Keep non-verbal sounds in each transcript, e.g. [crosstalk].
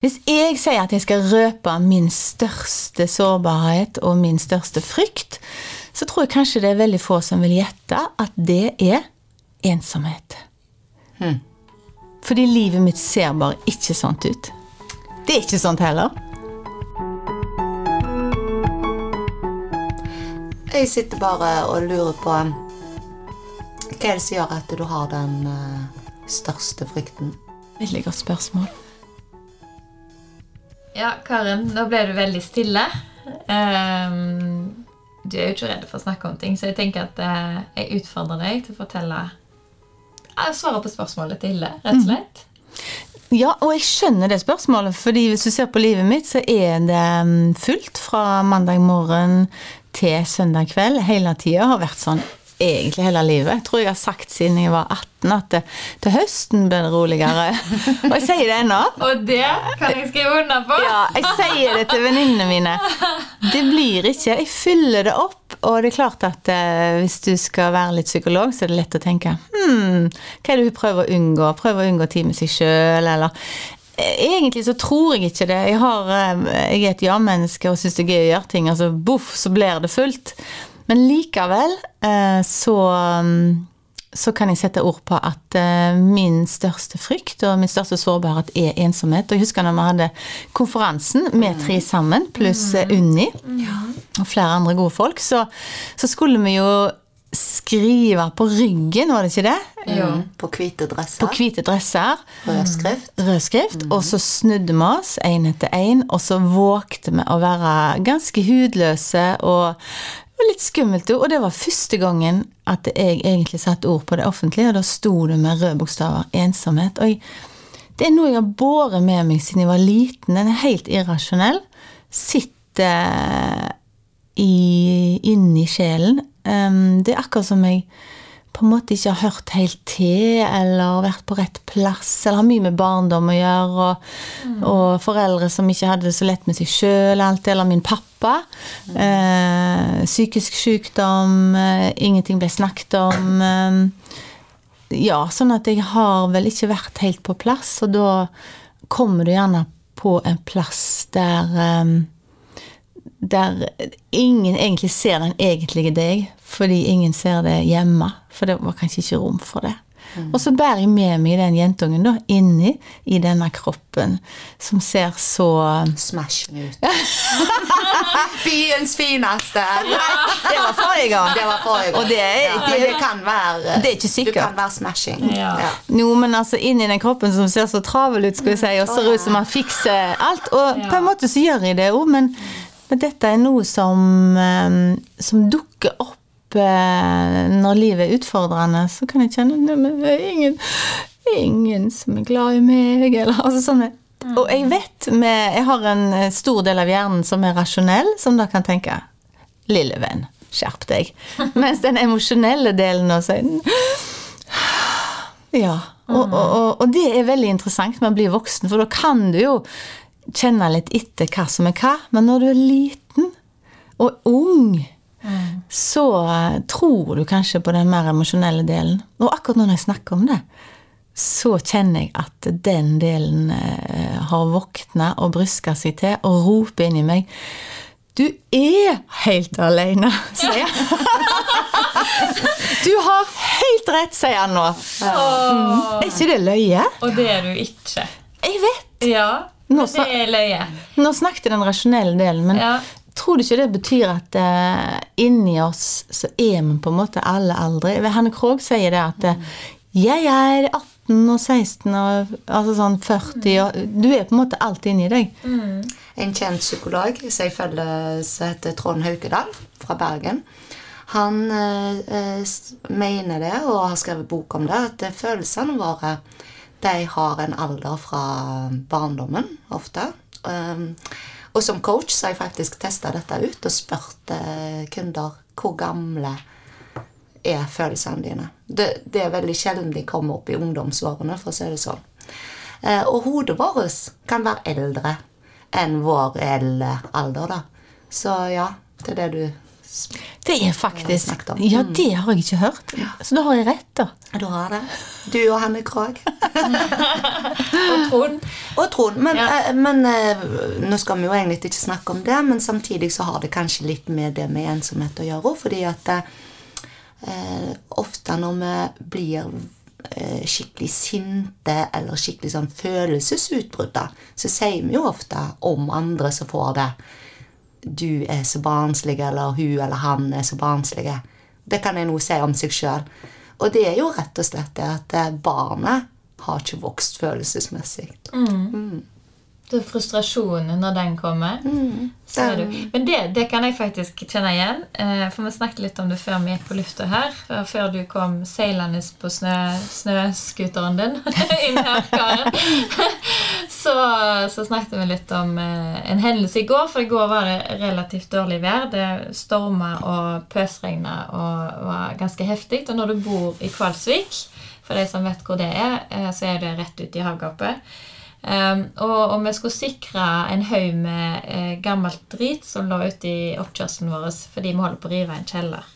Hvis jeg sier at jeg skal røpe min største sårbarhet og min største frykt, så tror jeg kanskje det er veldig få som vil gjette at det er ensomhet. Hmm. Fordi livet mitt ser bare ikke sånt ut. Det er ikke sånt heller. Jeg sitter bare og lurer på hva er det som gjør at du har den eh, største frykten? Veldig godt spørsmål. Ja, Karen, nå ble du veldig stille. Um, du er jo ikke redd for å snakke om ting, så jeg tenker at uh, jeg utfordrer deg til å fortelle uh, Svare på spørsmålet til Hilde, rett og slett. Ja, og jeg skjønner det spørsmålet, fordi hvis du ser på livet mitt, så er det mm, fullt fra mandag morgen til søndag kveld. Hele tida har vært sånn egentlig hele livet. Jeg tror jeg har sagt siden jeg var 18 at det, til høsten blir det roligere. [laughs] Og jeg sier det ennå. Og det kan jeg skrive under på. Ja, jeg sier det til venninnene mine. Det blir ikke. Jeg fyller det opp. Og det er klart at eh, hvis du skal være litt psykolog, så er det lett å tenke Hm, hva er det hun prøver å unngå? Prøver å unngå tid med seg sjøl, eller Eh, Egentlig så tror jeg ikke det. Jeg, har, eh, jeg er et ja-menneske og syns det er gøy å gjøre ting. Altså boff, så blir det fullt. Men likevel eh, så mm, så kan jeg sette ord på at eh, min største frykt og min største sårbarhet er ensomhet. Og jeg husker når vi hadde konferansen med tre sammen, pluss eh, Unni og flere andre gode folk, så, så skulle vi jo skrive på ryggen, var det ikke det? Jo. Mm, På hvite dresser. På hvite dresser. Rød skrift. Rød skrift. Og så snudde vi oss én etter én, og så vågte vi å være ganske hudløse og og litt skummelt. Og det var første gangen at jeg egentlig satte ord på det offentlige, og da sto det med røde bokstaver 'ensomhet'. Og jeg, det er noe jeg har båret med meg siden jeg var liten. Den er helt irrasjonell. Sitter i, inni sjelen. Um, det er akkurat som jeg på en måte ikke har hørt helt til, eller vært på rett plass, eller har mye med barndom å gjøre, og, og foreldre som ikke hadde det så lett med seg sjøl, eller min pappa. Eh, psykisk sykdom, eh, ingenting ble snakket om. Eh, ja, sånn at jeg har vel ikke vært helt på plass, og da kommer du gjerne på en plass der eh, der ingen egentlig ser den egentlige deg, fordi ingen ser det hjemme. For det var kanskje ikke rom for det. Og så bærer jeg med meg den jentungen da, inni i denne kroppen, som ser så Smashing ut. [laughs] Byens fineste. Det var forrige gang. Det var forrige gang. Og det er- ja, det- det kan være Det er ikke sikkert. Du kan være smashing. Ja. Jo, men altså inni den kroppen som ser så travel ut, skal vi si, og ser ut som han fikser alt. Og på en måte så gjør jeg det òg, men, men dette er noe som, eh, som dukker opp når livet er utfordrende. Så kan jeg kjenne at det er ingen, ingen som er glad i meg, eller altså sånne. Og jeg vet med, Jeg har en eh, stor del av hjernen som er rasjonell, som da kan tenke Lille venn, skjerp deg. [laughs] Mens den emosjonelle delen av seg ja, og, og, og, og det er veldig interessant med å bli voksen, for da kan du jo kjenne litt etter hva som er hva. Men når du er liten og ung, så eh, tror du kanskje på den mer emosjonelle delen. Og akkurat når jeg snakker om det, så kjenner jeg at den delen eh, har våkna og bryska seg til og roper inni meg Du er helt alene, [laughs] sier jeg. [laughs] Du har helt rett, sier han nå. Er ikke det løye? Og det er du ikke. Jeg vet. Ja, Nå det er løye. Nå snakket den rasjonelle delen, men Ja. Tror du ikke det betyr at uh, inni oss så er vi på en måte alle aldre? Hanne Krogh sier det at uh, jeg er 18 og 16 og altså sånn 40 og Du er på en måte alt inni deg. En kjent psykolog som jeg følger, som heter Trond Haukedal fra Bergen. Han eh, eh, mener det, og har skrevet bok om det, at eh, følelsene våre de har en alder fra barndommen ofte. Um, og som coach så har jeg faktisk testa dette ut og spurt eh, kunder hvor gamle er følelsene dine. Det, det er veldig sjelden de kommer opp i ungdomsårene, for å si det sånn. Eh, og hodet vårt kan være eldre enn vår reelle alder, da. Så ja, til det du Det er faktisk. Ja, det har jeg ikke hørt. Så da har jeg rett, da. Du har det. Du og Hanne Krogh. [laughs] Og Trond Og Trond. Men, Ja. eh, men eh, nå skal vi jo egentlig ikke snakke om det, men samtidig så har det kanskje litt med det med ensomhet å gjøre. Fordi at eh, ofte når vi blir eh, skikkelig sinte eller skikkelig sånn følelsesutbrudd, så sier vi jo ofte om andre som får det. Du er så barnslig, eller hun eller han er så barnslig. Det kan jeg nå si om seg sjøl. Og det er jo rett og slett det at eh, barnet har ikke vokst følelsesmessig. Det er frustrasjonen når den kommer. Så er du. Men det, det kan jeg faktisk kjenne igjen. eh, For vi snakket litt om det før vi gikk på lufta her. før- Før du kom seilende på snø, snøskuteren din [laughs] inn her, Karen. [laughs] Så, så snakket vi litt om eh, en hendelse i går. For i går var det relativt dårlig vær. Det storma og pøsregna og var ganske heftig. Og når du bor i Kvalsvik, for de som vet hvor det er, eh, så er det rett ute i havgapet. Um, og, og vi skulle sikre en haug med eh, gammelt drit som lå ute i oppkjørselen vår fordi vi holder på å rive en kjeller.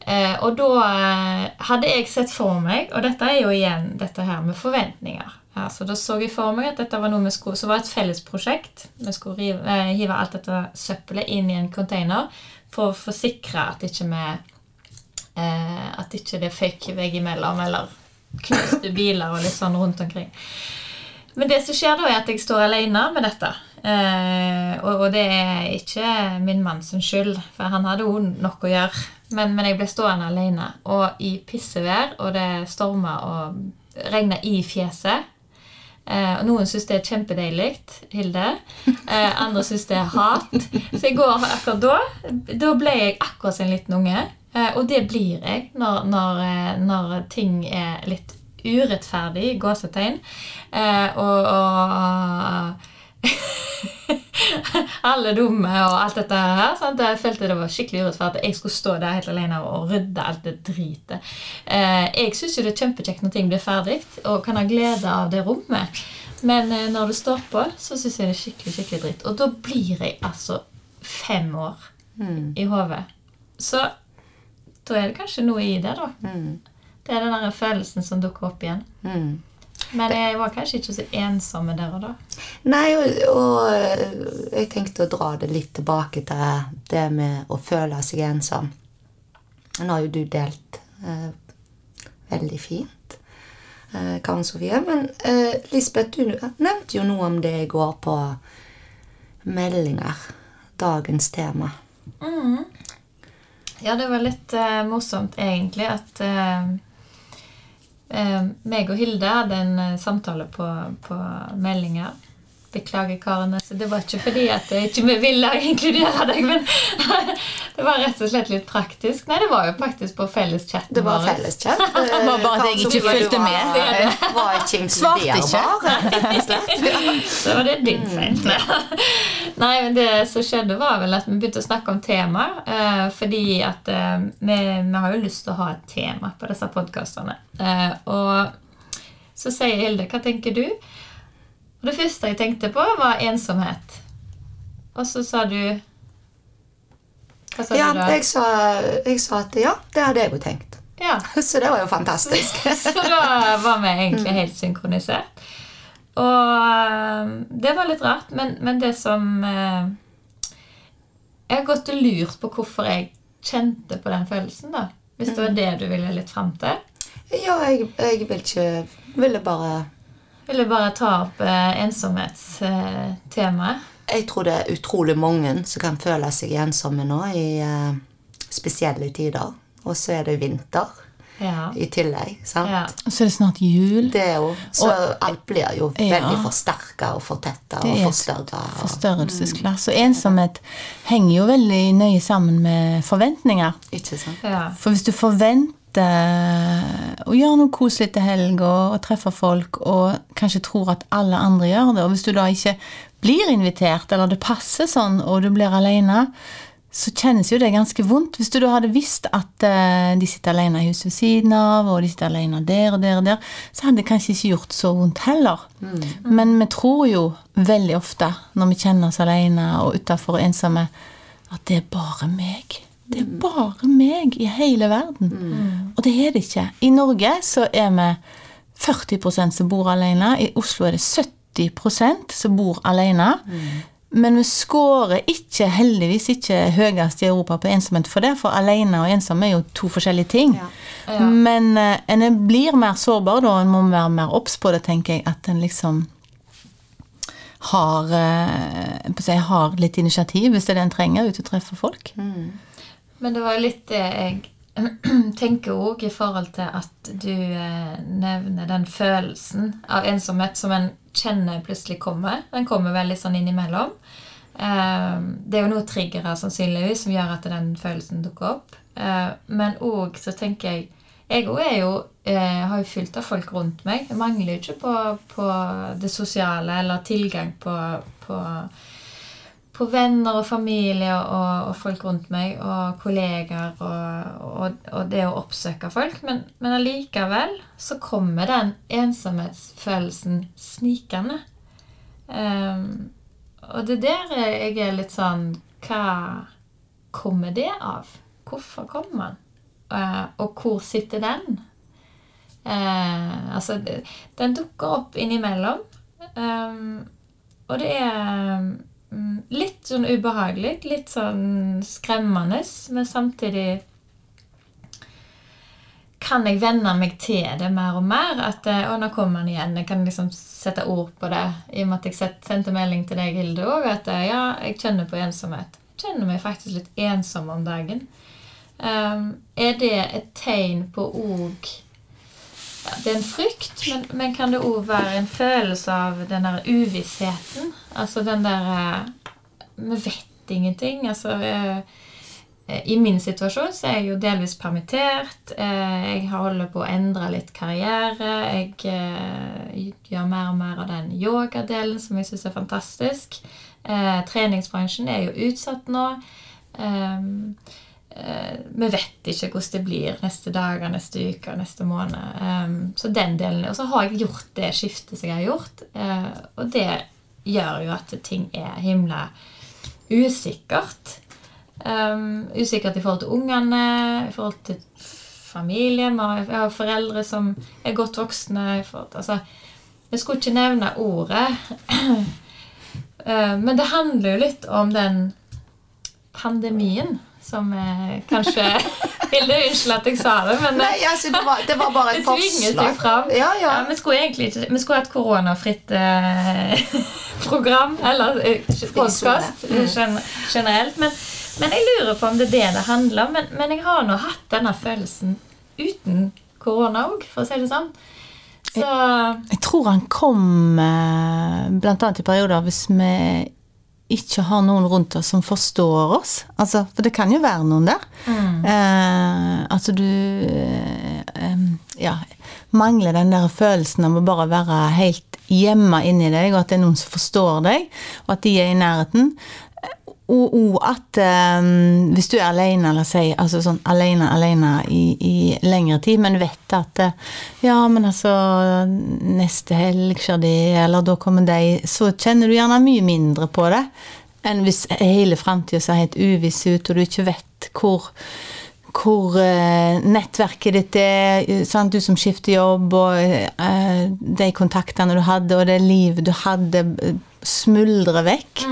Eh, og da eh, hadde jeg sett for meg, og dette er jo igjen dette her med forventninger ja, så Da så jeg for meg at dette var noe vi skulle, som var et fellesprosjekt. Vi skulle rive, eh, hive alt dette søppelet inn i en container for å forsikre at ikke vi eh, At ikke det føyk veggimellom eller knuste biler og litt sånn rundt omkring. Men det som skjer da, er at jeg står alene med dette. Eh, og, og det er ikke min mann sin skyld, for han hadde jo nok å gjøre. Men, men jeg ble stående alene, og i pissevær, og det storma og regna i fjeset. Eh, og Noen syns det er kjempedeilig, Hilde. Eh, andre syns det er hat. Så i går akkurat da Da ble jeg akkurat som en liten unge. Eh, og det blir jeg når, når, eh, når ting er litt urettferdig, gåsetegn. Eh, og, og [laughs] alle dumme og alt dette her. Sant? Jeg følte det var skikkelig urettferdig at jeg skulle stå der helt alene og rydde alt det dritet. Eh, jeg syns jo det er kjempekjekt når ting blir ferdig, og kan ha glede av det rommet. Men eh, når det står på, så syns jeg det er skikkelig skikkelig dritt. Og da blir jeg altså fem år i hodet. Så da er det kanskje noe i det, da. Det er den der følelsen som dukker opp igjen. Mm. Men jeg var kanskje ikke så ensom der og da. Nei, og, og jeg tenkte å dra det litt tilbake til det med å føle seg ensom. Nå har jo du delt eh, veldig fint, eh, Karen Sofie. Men eh, Lisbeth, du nevnte jo noe om det i går på meldinger. Dagens tema. Ja, det var litt eh, morsomt egentlig at eh, meg og Hilde hadde en eh, samtale på, på meldinger. Beklager, karene. Så det var ikke fordi at jeg ikke ville inkludere deg, men [laughs] det var rett og slett litt praktisk. Nei, det var jo faktisk på felleschatten Det var felleschat. [laughs] Det var bare at jeg ikke fulgte med. Var, var ikke. inkluderbar, rett og slett. [laughs] Så var det din feil. Nei, men det som skjedde, var vel at vi begynte å snakke om tema. Eh, fordi at eh, vi, vi har jo lyst til å ha et tema på disse podkastene. Eh, og så sier Hilde, hva tenker du? Og det første jeg tenkte på, var ensomhet. Og så sa du Hva sa Ja, du da? jeg sa, jeg sa at ja, det hadde jeg jo tenkt. Ja. [laughs] Så det var jo fantastisk. [laughs] Så da var vi egentlig helt synkronisert. Og eh, det var litt rart, men, men det som eh, Jeg har gått og lurt på hvorfor jeg kjente på den følelsen, da. Hvis det var det du ville litt fram til. Ja, jeg, jeg vil ikke Ville bare Ville bare ta opp eh, ensomhetstemaet. Jeg tror det er utrolig mange som kan føle seg ensomme nå i eh, spesielle tider. Og så er det vinter Ja. i tillegg. sant? ja. Og så er det snart jul. Det er jo, så alt blir jo Ja. veldig forsterka og fortetta og forstørra. og- Forstørrelsesglass. Og ensomhet henger jo veldig nøye sammen med forventninger. Ikke sant? ja. For hvis du forventer å gjøre noe koselig til helga og treffe folk, og kanskje tror at alle andre gjør det, og hvis du da ikke blir invitert, eller det passer sånn, og du blir alene, så kjennes jo det ganske vondt. Hvis du da hadde visst at eh, de sitter alene i huset ved siden av, og de sitter alene der og der og der, så hadde det kanskje ikke gjort så vondt heller. Men vi tror jo veldig ofte, når vi kjenner oss alene og utafor ensomme, at det er bare meg. Det er bare meg i hele verden. Og det er det ikke. I Norge så er vi 40% som bor alene. I Oslo er det 70% som bor alene. Men vi skårer ikke, heldigvis ikke høyest i Europa på ensomhet for det, for alene og ensom er jo to forskjellige ting. Ja. Ja. Men eh, en blir mer sårbar da, en må være mer obs på det, tenker jeg, at en liksom har, på å si, har litt initiativ, hvis det er det en trenger, ut og treffer folk. Men det var jo litt det jeg [clears throat] tenker òg i forhold til at du eh, nevner den følelsen av ensomhet som en kjenner plutselig kommer. Den kommer veldig sånn innimellom. Eh, det er jo noen triggere sannsynligvis som gjør at den følelsen dukker opp. Eh, men òg så tenker jeg Jeg òg er jo har jo fylt av folk rundt meg. Jeg mangler jo ikke på, på det sosiale eller tilgang på, på på venner og familie og, og folk rundt meg, og kollegaer og, og, og det å oppsøke folk. Men, men allikevel så kommer den ensomhetsfølelsen snikende. Um, og det er der jeg er litt sånn Hva kommer det av? Hvorfor kommer den? Uh, og hvor sitter den? Uh, altså, den dukker opp innimellom. Um, og det er litt sånn ubehagelig, litt sånn skremmende, men samtidig kan jeg venne meg til det mer og mer. At eh, å, nå kommer han igjen. Jeg kan liksom sette ord på det. I og med at jeg sendte melding til deg, Hilde, òg. At eh, ja, jeg kjenner på ensomhet. Kjenner meg faktisk litt ensom om dagen. Um, er det et tegn på òg Det er en frykt, men, men kan det òg være en følelse av den der uvissheten? Altså den der eh, Vi vet ingenting. Altså eh, I min situasjon så er jeg jo delvis permittert. Eh, Jeg holder på å endre litt karriere. Jeg eh, gjør mer og mer av den yogadelen som jeg syns er fantastisk. Eh, Treningsbransjen er jo utsatt nå. Eh, vi vet ikke hvordan det blir neste dager, neste uke, neste måned. Um, så den delen, Og så har jeg gjort det skiftet som jeg har gjort. eh, og det gjør jo at ting er himla usikkert. Um, usikkert i forhold til ungene, i forhold til familien. Jeg har foreldre som er godt voksne. Altså, jeg skulle ikke nevne ordet. [clears throat] Eh, Men det handler jo litt om den pandemien som eh, kanskje [laughs] Hilde, unnskyld at jeg sa det, men det, Nei, altså, det, var, det var bare et [laughs] forslag. Ja. Ja, ja. vi skulle egentlig ikke Vi skulle hatt koronafritt eh, [laughs] program, eller eh, podkast Mm. generelt. Men, men jeg lurer på om det er det det handler om. Men, men jeg har nå hatt denne følelsen uten korona òg, for å si det sånn. Så Jeg tror han kom eh, annet i perioder hvis vi ikke har noen rundt oss som forstår oss. Altså, for det kan jo være noen der. Eh, altså du eh, ja, mangler den der følelsen av å bare være helt hjemme inni deg, og at det er noen som forstår deg, og at de er i nærheten. Og, og at um, hvis du er alene, eller si, altså sånn alene, alene i, i lengre tid, men vet at eh, ja, men altså neste helg skjer det, eller da kommer de, så kjenner du gjerne mye mindre på det enn hvis hele framtida ser helt uviss ut, og du ikke vet hvor hvor eh, nettverket ditt er, sant? du som skifter jobb, og eh, de kontaktene du hadde, og det livet du hadde, smuldrer vekk.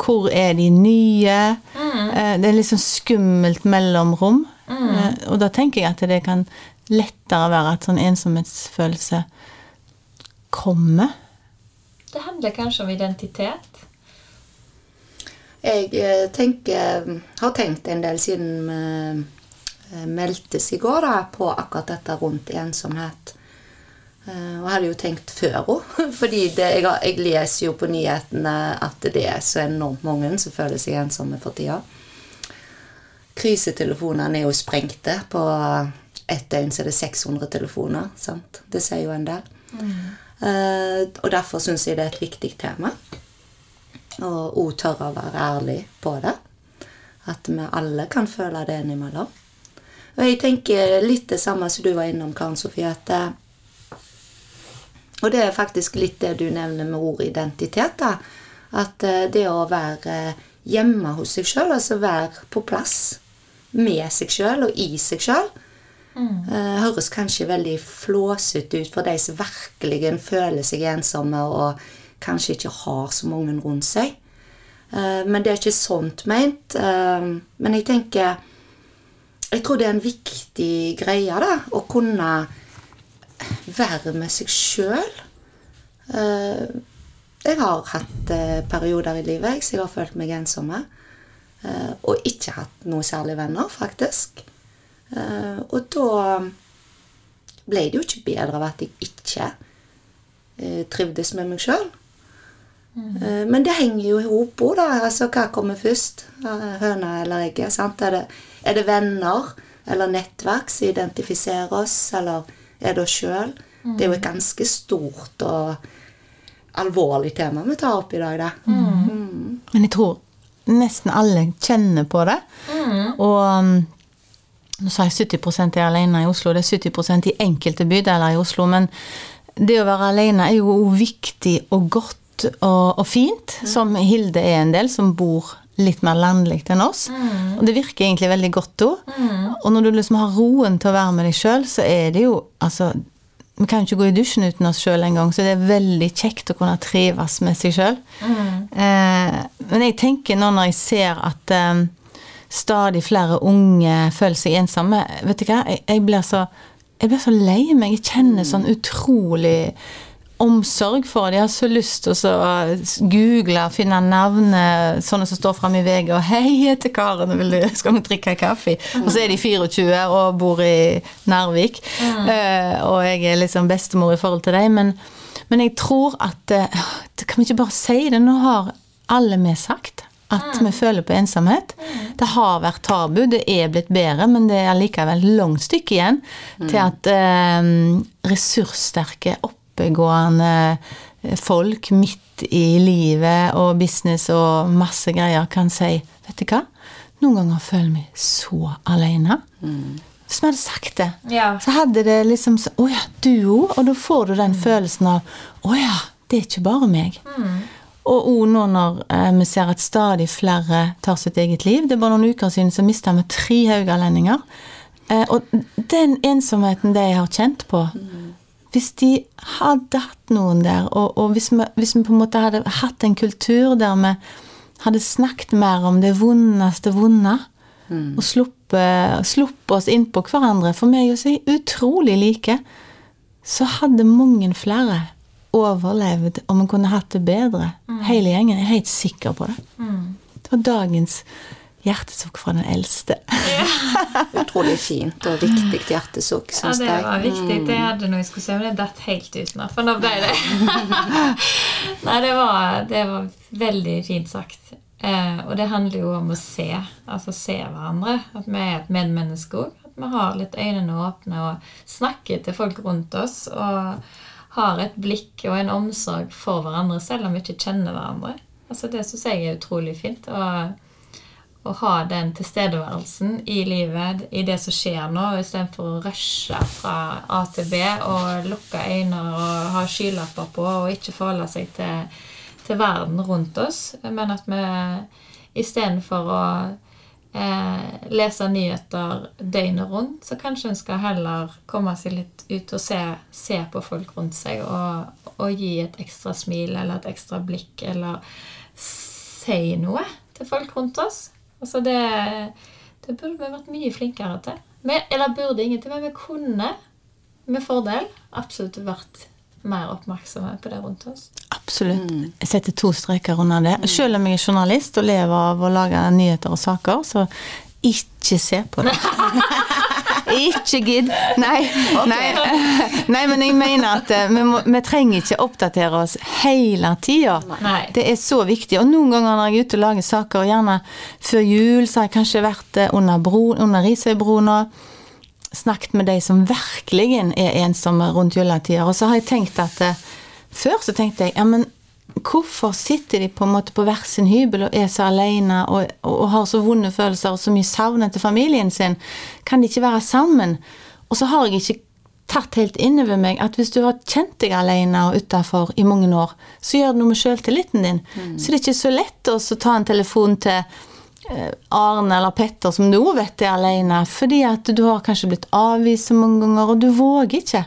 Hvor er de nye? Eh, det er litt sånn skummelt mellomrom. Eh, og da tenker jeg at det kan lettere være at sånn ensomhetsfølelse kommer. det handler kanskje om identitet. Jeg eh, tenker, har tenkt en del siden vi eh, meldtes i går da, på akkurat dette rundt ensomhet. Eh, jeg hadde jo tenkt før òg, [laughs] fordi jeg, jeg leser jo på nyhetene at det er så enormt mange som føler seg ensomme for tida. Krisetelefonene er jo sprengte. På ett døgn så er det 600 telefoner. sant? Det sier jo en del. Eh, og derfor syns jeg det er et viktig tema. Og òg tørre å være ærlig på det. At vi alle kan føle det innimellom. Og jeg tenker litt det samme som du var innom, Karen Sofie. At, eh, og det er faktisk litt det du nevner med ordet identitet. da. At eh, det å være hjemme hos seg sjøl, altså være på plass med seg sjøl og i seg sjøl, mm. høres kanskje veldig flåsete ut for de som virkelig føler seg ensomme og kanskje ikke har så mange rundt seg. Eh, men det er ikke sånt ment. Eh, men jeg tenker Jeg tror det er en viktig greie, da, å kunne være med seg sjøl. Jeg har hatt eh, perioder i livet jeg, så jeg har følt meg ensomme. eh, Og ikke hatt noe særlig venner, faktisk. Eh, Og da ble det jo ikke bedre av at jeg ikke eh, trivdes med meg sjøl. Men det henger jo i hop òg, da. Altså, hva kommer først? Eh, Høna eller egget? Er er det venner eller nettverk som identifiserer oss, eller er det oss sjøl? Det er jo et ganske stort og alvorlig tema vi tar opp i dag, da. Men jeg tror nesten alle kjenner på det. Og um, nå sa jeg 70% er alene i Oslo. Det er 70% i enkelte bydeler i Oslo. Men det å være alene er jo viktig og godt og, og fint, som Hilde er en del, som bor litt mer landlig enn oss. Og det virker egentlig veldig godt da. Og når du liksom har roen til å være med deg sjøl, så er det jo altså vi kan jo ikke gå i dusjen uten oss sjøl engang, så det er veldig kjekt å kunne trives med seg sjøl. Eh, men jeg tenker nå når jeg ser at eh, stadig flere unge føler seg ensomme Vet du hva, jeg, jeg, blir så, jeg blir så lei meg. Jeg kjenner sånn utrolig omsorg for De har så lyst til å så google, finne navnet, sånne som står framme i VG, og 'Hei, jeg heter Karen, vil du, skal vi drikke kaffe?' Og så er de 24 og bor i Narvik, eh, og jeg er liksom bestemor i forhold til dem. Men, men jeg tror at uh, Kan vi ikke bare si det? Nå har alle vi sagt at vi føler på ensomhet. Det har vært tabu, det er blitt bedre, men det er likevel et langt stykke igjen til at uh, ressurssterke, oppegående folk midt i livet og business og masse greier kan si Vet du hva? Noen ganger føler jeg meg så alene. Hvis vi hadde sagt det, Ja. så hadde det liksom Å ja, du òg? Og da får du den følelsen av Å ja, det er ikke bare meg. Og òg nå når eh, vi ser at stadig flere tar sitt eget liv. Det er bare noen uker siden så mista vi tre haugalendinger. Eh, og den ensomheten de har kjent på Hvis de hadde hatt noen der, og, og hvis, vi, hvis vi på en måte hadde hatt en kultur der vi hadde snakket mer om det vondeste vonde, og sluppet, sluppet oss inn på hverandre, for vi er jo så utrolig like, så hadde mange flere overlevd om vi kunne hatt det bedre. Hele gjengen. Jeg er helt sikker på det. Det var dagens hjertesukk fra den eldste. [laughs] Utrolig fint og viktig hjertesukk, Ja, syns det jeg. var viktig. Jeg hadde noe jeg skulle men det datt helt ut nå. For nå ble det [laughs] Nei, det var, det var veldig fint sagt. Eh, og det handler jo om å se. Altså se hverandre. At vi er et medmenneske òg. At vi har litt øynene åpne og snakker til folk rundt oss. Og har et blikk og en omsorg for hverandre selv om vi ikke kjenner hverandre. Altså Det syns jeg er utrolig fint. Og å ha den tilstedeværelsen i livet, i det som skjer nå, istedenfor å rushe fra A til B og lukke øyne og ha skylapper på og ikke forholde seg til, til verden rundt oss. Men at vi istedenfor å eh, lese nyheter døgnet rundt, så kanskje en skal heller komme seg litt ut og se, se på folk rundt seg og, og gi et ekstra smil eller et ekstra blikk eller si noe til folk rundt oss. Altså det, det burde vi vært mye flinkere til. Vi, eller burde ingenting, men vi kunne med fordel absolutt vært mer oppmerksomme på det rundt oss. Absolutt. Jeg setter to streker under det. Selv om jeg er journalist og lever av å lage nyheter og saker, så ikke se på det. [laughs] ikke gidd. Nei, nei, nei, men jeg mener at eh, vi, må, vi trenger ikke oppdatere oss hele tida. Det er så viktig. Og noen ganger når jeg er ute og lager saker, og gjerne før jul, så har jeg kanskje vært eh, under, bro, under Risøybroen og snakket med de som virkelig er ensomme rundt juletider. Og så har jeg tenkt at eh, Før så tenkte jeg ja, men hvorfor sitter de på en måte på hver sin hybel og er så alene og, og, og har så vonde følelser og så mye savn etter familien sin? Kan de ikke være sammen? Og så har jeg ikke tatt helt innover meg at hvis du har kjent deg alene og utafor i mange år, så gjør det noe med sjøltilliten din. Så det er ikke så lett å ta en telefon til eh, Arne eller Petter, som du vet er alene, fordi at du har kanskje blitt avvist så mange ganger, og du våger ikke.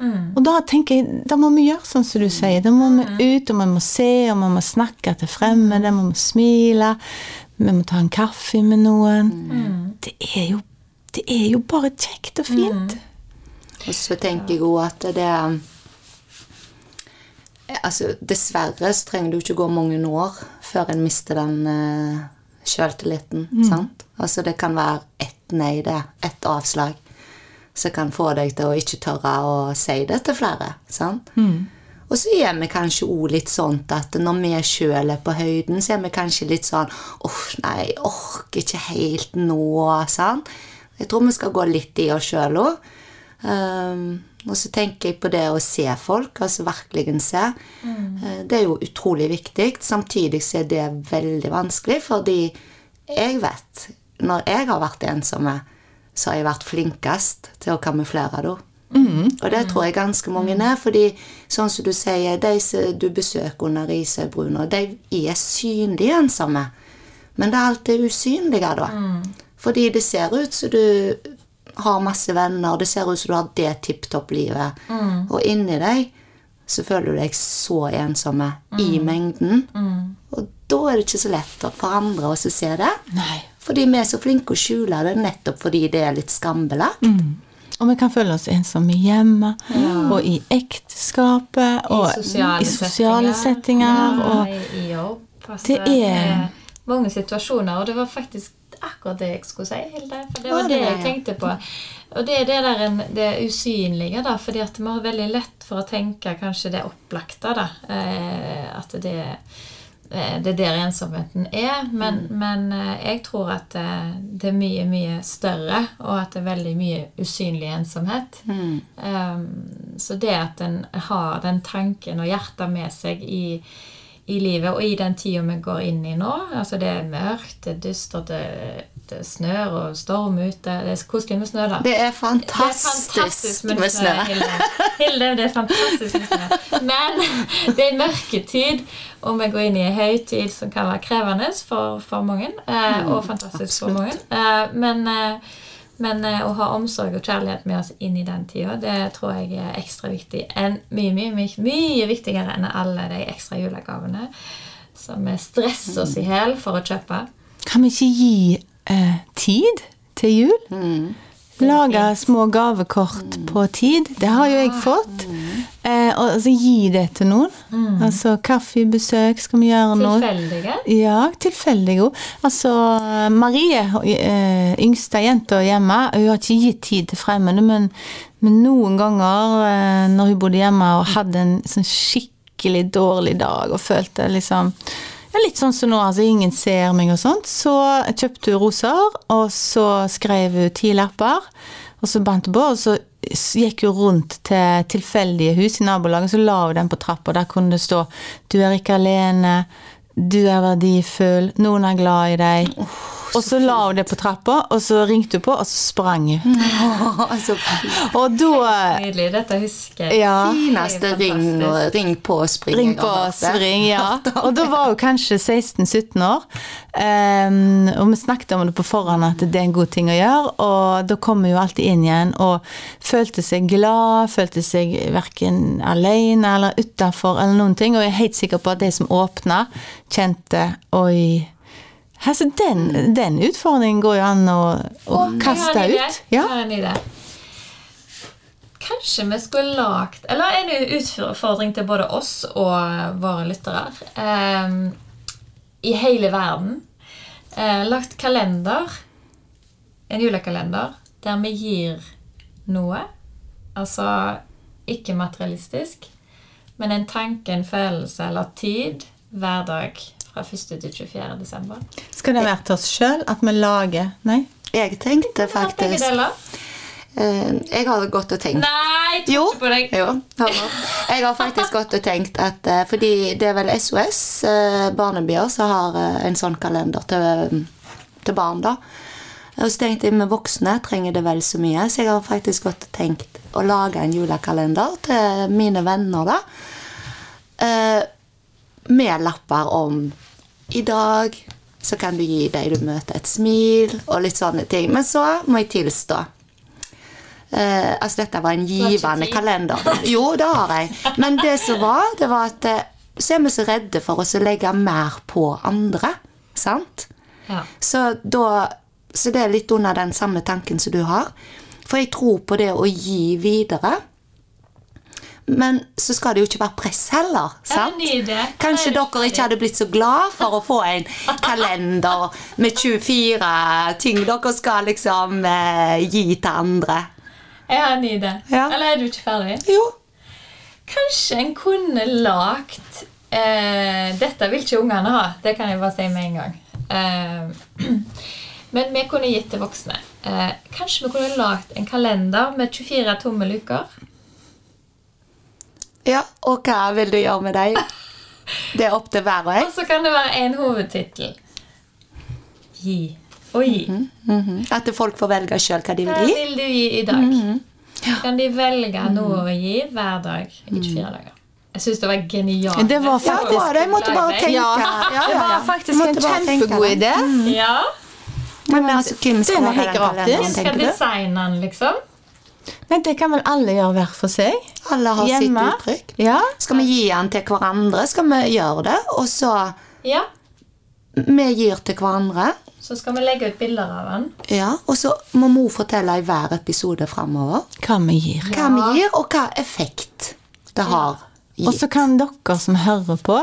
Og da tenker jeg, da må vi gjøre sånn som du sier. Da må vi ut, og vi må se, og vi må snakke til fremmede, vi må smile. Vi må ta en kaffe med noen. Det, er jo, det er jo bare kjekt og fint. Og så tenker jeg òg at det Altså, dessverre så trenger det jo ikke gå mange år før en mister den uh, sjøltilliten. sant? Altså, det kan være ett nei, det. Ett avslag. Som kan få deg til å ikke tørre å si det til flere. sant? Og så er vi kanskje òg litt sånn at når vi sjøl er på høyden, så er vi kanskje litt sånn åh, nei, jeg orker ikke helt nå. sant? Jeg tror vi skal gå litt i oss sjøl òg. Um, og så tenker jeg på det å se folk, altså virkelig se. Mm. Det er jo utrolig viktig. Samtidig så er det veldig vanskelig, fordi jeg vet Når jeg har vært ensomme, så har jeg vært flinkest til å kamuflere det. Og det tror jeg ganske mange er, fordi sånn som du sier, de som du besøker under Risøybruna, de er synlige ensomme. Men det er alltid usynlige, da. Fordi det ser ut som du har masse venner, det ser ut som du har det tipp topp-livet. Og inni deg så føler du deg så ensomme i mengden. Og da er det ikke så lett for andre å se det. Nei. Fordi vi er så flinke å skjule det nettopp fordi det er litt skambelagt. Og vi kan føle oss ensomme hjemme, og i ekteskapet, og I sosiale, i sosiale settinger. Ja, og i, jobb. Altså, Det er- mange situasjoner, og det var faktisk akkurat det jeg skulle si, Hilde. For det Var det det jeg tenkte på. Og det er det der en, det usynlige, da. Fordi at vi har veldig lett for å tenke kanskje det opplagte, da. Eh, at det eh, det er der ensomheten er. Men, men eh, jeg tror at det, det er mye, mye større, og at det er veldig mye usynlig ensomhet. Um, så det at en har den tanken og hjertet med seg i, i livet, og i den tida vi går inn i nå altså Det er mørkt, det er dystert, det, det snør og storm ute. Det er koselig med snø, da. Det er Det er fantastisk, fantastisk med snø. Hilde. Hilde, det er fantastisk med snø. Men [laughs] det er mørketid, og vi går inn i en høytid som kan være krevende for, for mange. Eh, og fantastisk for mange. Eh, men eh, men å ha omsorg og kjærlighet med oss inn i den tida, det tror jeg er ekstra viktig. En, mye, mye, mye, mye viktigere enn alle de ekstra julegavene som vi stresser oss i hjel for å kjøpe. kan vi ikke gi eh, tid til jul? Lage små gavekort på tid. Det har jo jeg fått. Eh, og altså gi det til noen. Altså kaffebesøk, skal vi gjøre noe? Tilfeldige. Ja, tilfeldige òg. Altså, Marie, eh, yngste jenta hjemme, hun har ikke gitt tid til fremmede, men, men noen ganger eh, når hun bodde hjemme og hadde en sånn skikkelig dårlig dag og følte liksom Litt sånn som nå, altså ingen ser meg og sånt. Så kjøpte hun roser, og så skrev hun ti lapper, og så bandt hun på, og så gikk hun rundt til tilfeldige hus i nabolaget, så la hun den på trappa, der kunne det stå 'Du er ikke alene', 'Du er verdifull', 'Noen er glad i deg'. Og så la hun det på trappa, og så ringte hun på, og så sprang hun. [laughs] altså, Og da Nydelig. Dette husker jeg. Ja. fineste ring, ring på og spring. Ring på-spring, ja. [laughs] Og da var hun kanskje 16-17 år. Um, og vi snakket om det på forhånd at det er en god ting å gjøre. Og da kom hun jo alltid inn igjen og følte seg glad, følte seg verken alene eller utafor eller noen ting. Og jeg er helt sikker på at de som åpna, kjente Oi. Altså, den, den utfordringen går jo an å, å oh, kaste ut. Ja. Kanskje vi skulle lagt Eller en utfordring til både oss og våre lyttere. ehm, I hele verden. Eh, lagt kalender. En julekalender der vi gir noe. Altså ikke materialistisk, men en tanke, en følelse eller tid hver dag fra 1. til 24. desember. Skal det være til oss sjøl at vi lager Nei? Jeg tenkte faktisk begge deler. eh, Jeg har gått og tenkt Nei, jeg tror ikke på deg. Jo, jeg har faktisk gått og tenkt at eh, Fordi det er vel SOS eh, Barnebyer som har en sånn kalender til, til barn, da. Og så tenkte jeg med voksne trenger det vel så mye, så jeg har faktisk gått og tenkt å lage en julekalender til mine venner, da. Med lapper om I dag så kan du gi deg du møter, et smil, og litt sånne ting. Men så må jeg tilstå. Eh, altså, dette var en givende kalender. [laughs] Jo, det har jeg. Men det som var, det var at eh, så er vi så redde for oss å legge mer på andre. Sant? Ja. Så, da, så det er litt under den samme tanken som du har. For jeg tror på det å gi videre. Men så skal det jo ikke være press heller. sant? Kanskje er dere ikke hadde blitt så glad for å få en [laughs] kalender med 24 ting dere skal liksom eh, gi til andre. Jeg har en idé. Ja. Eller er du ikke ferdig? Jo. Kanskje en kunne lagt eh, Dette vil ikke ungene ha, det kan jeg bare si med en gang. Eh, [clears throat] men vi kunne gitt til voksne. Eh, kanskje vi kunne lagt en kalender med 24 tomme luker? Ja, og hva vil du gjøre med deg? [laughs] Det er opp til hver og en. Og så kan det være en hovedtittel. Gi og gi. Mhm. At folk får velge sjøl hva de vil gi. Hva vil du gi i dag? Kan de velge noe å gi hver dag i 24 dager? Jeg syns det var genialt. Det var faktisk det var det. Jeg måtte bare tenke. Ja, Ja, ja, det var faktisk en kjempegod idé. Ja. Men altså, hvem skal Den den skal designe den, liksom? Men det kan vel alle gjøre hver for seg? Alle har Hjemme. sitt uttrykk. Ja. Skal vi gi den til hverandre, skal vi gjøre det. Og så Ja. Vi gir til hverandre. Så skal vi legge ut bilder av den. Ja, Og så må mor fortelle i hver episode framover Hva vi gir. hva Ja. vi gir, og hva effekt det har Og så kan dere som hører på,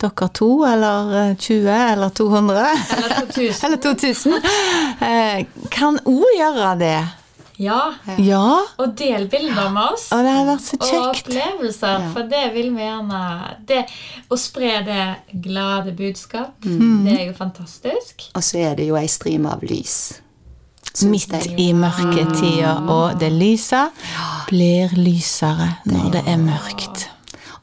dere to eller eh, 20 eller 200 Eller 2000. [laughs] eller 2000, eh, kan òg gjøre det. Ja. Ja. Og del bilder med oss. Og det har vært så kjekt. Og opplevelser, for det vil vi gjerne det, Å spre det glade budskap, Mm. det er jo fantastisk. Og så er det jo ei stream av lys. Midt i mørketida, og det lyse blir lysere når det er mørkt.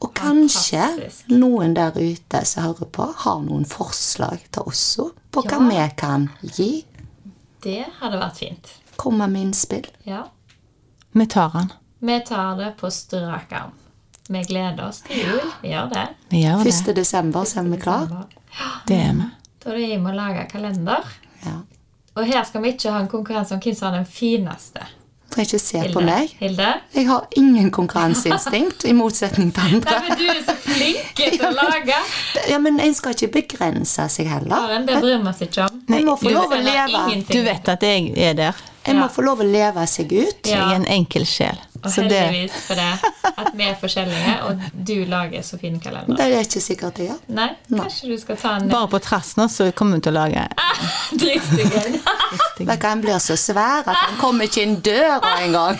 Og kanskje Fantastisk. noen der ute som hører på, har noen forslag til oss på hva Ja. vi kan gi. Det hadde vært fint. Komme med innspill. Ja. Vi tar den. Vi tar det på strak arm. Vi gleder oss til jul. Vi gjør det. Vi gjør det. 1. desember så er vi klar. Det er vi. Da er det jeg må lage kalender. Ja. Og her skal vi ikke ha en konkurranse om hvem som har den fineste. Trenger ikke se på meg. Hilde? Jeg har ingen konkurranseinstinkt, i motsetning til Nei, andre. men du er så flink til å lage. Ja, Men en skal ikke begrense seg heller. Karen, det bryr vi oss ikke om. Få du- lov å leve. Du vet at jeg er der. En må få lov å leve seg ut. Jeg Ja. er en enkel sjel. Og Så det heldigvis for det at vi er forskjellige, og du lager så fine kalendere. Det er ikke sikkert jeg gjør. Nei, kanskje du skal ta en Bare på trassen så kommer vi til å lage [laughs] dritstygg Den Han blir så svær at han kommer ikke inn døra engang.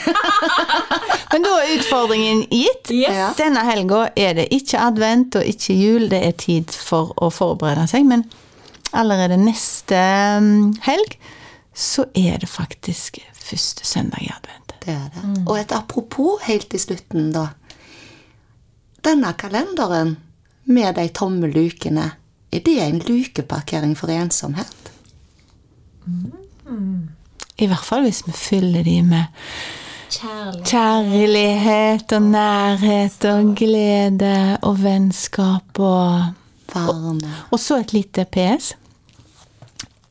[laughs] Men da er utfordringen gitt. Yes. Denne helga er det ikke advent og ikke jul. Det er tid for å forberede seg. Men allerede neste mm, helg så er det faktisk første søndag i advent. Det er det. Og et apropos helt til slutten, da. Denne kalenderen med de tomme lukene, er det en lukeparkering for ensomhet? I hvert fall hvis vi fyller de med Kjærlighet. kjærlighet og nærhet og glede og vennskap og Varme. Og så et lite PS.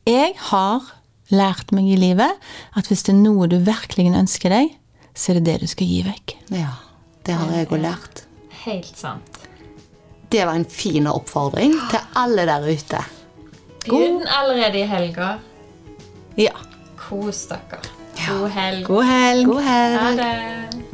Jeg har lært meg i livet at hvis det er noe du virkelig ønsker deg, så er det det du skal gi vekk. Ja, det har jeg òg lært. Helt sant. Det var en fin oppfordring til alle der ute. Begynn allerede i helga. Ja. Kos dere. God helg. God helg. God helg. Ha det.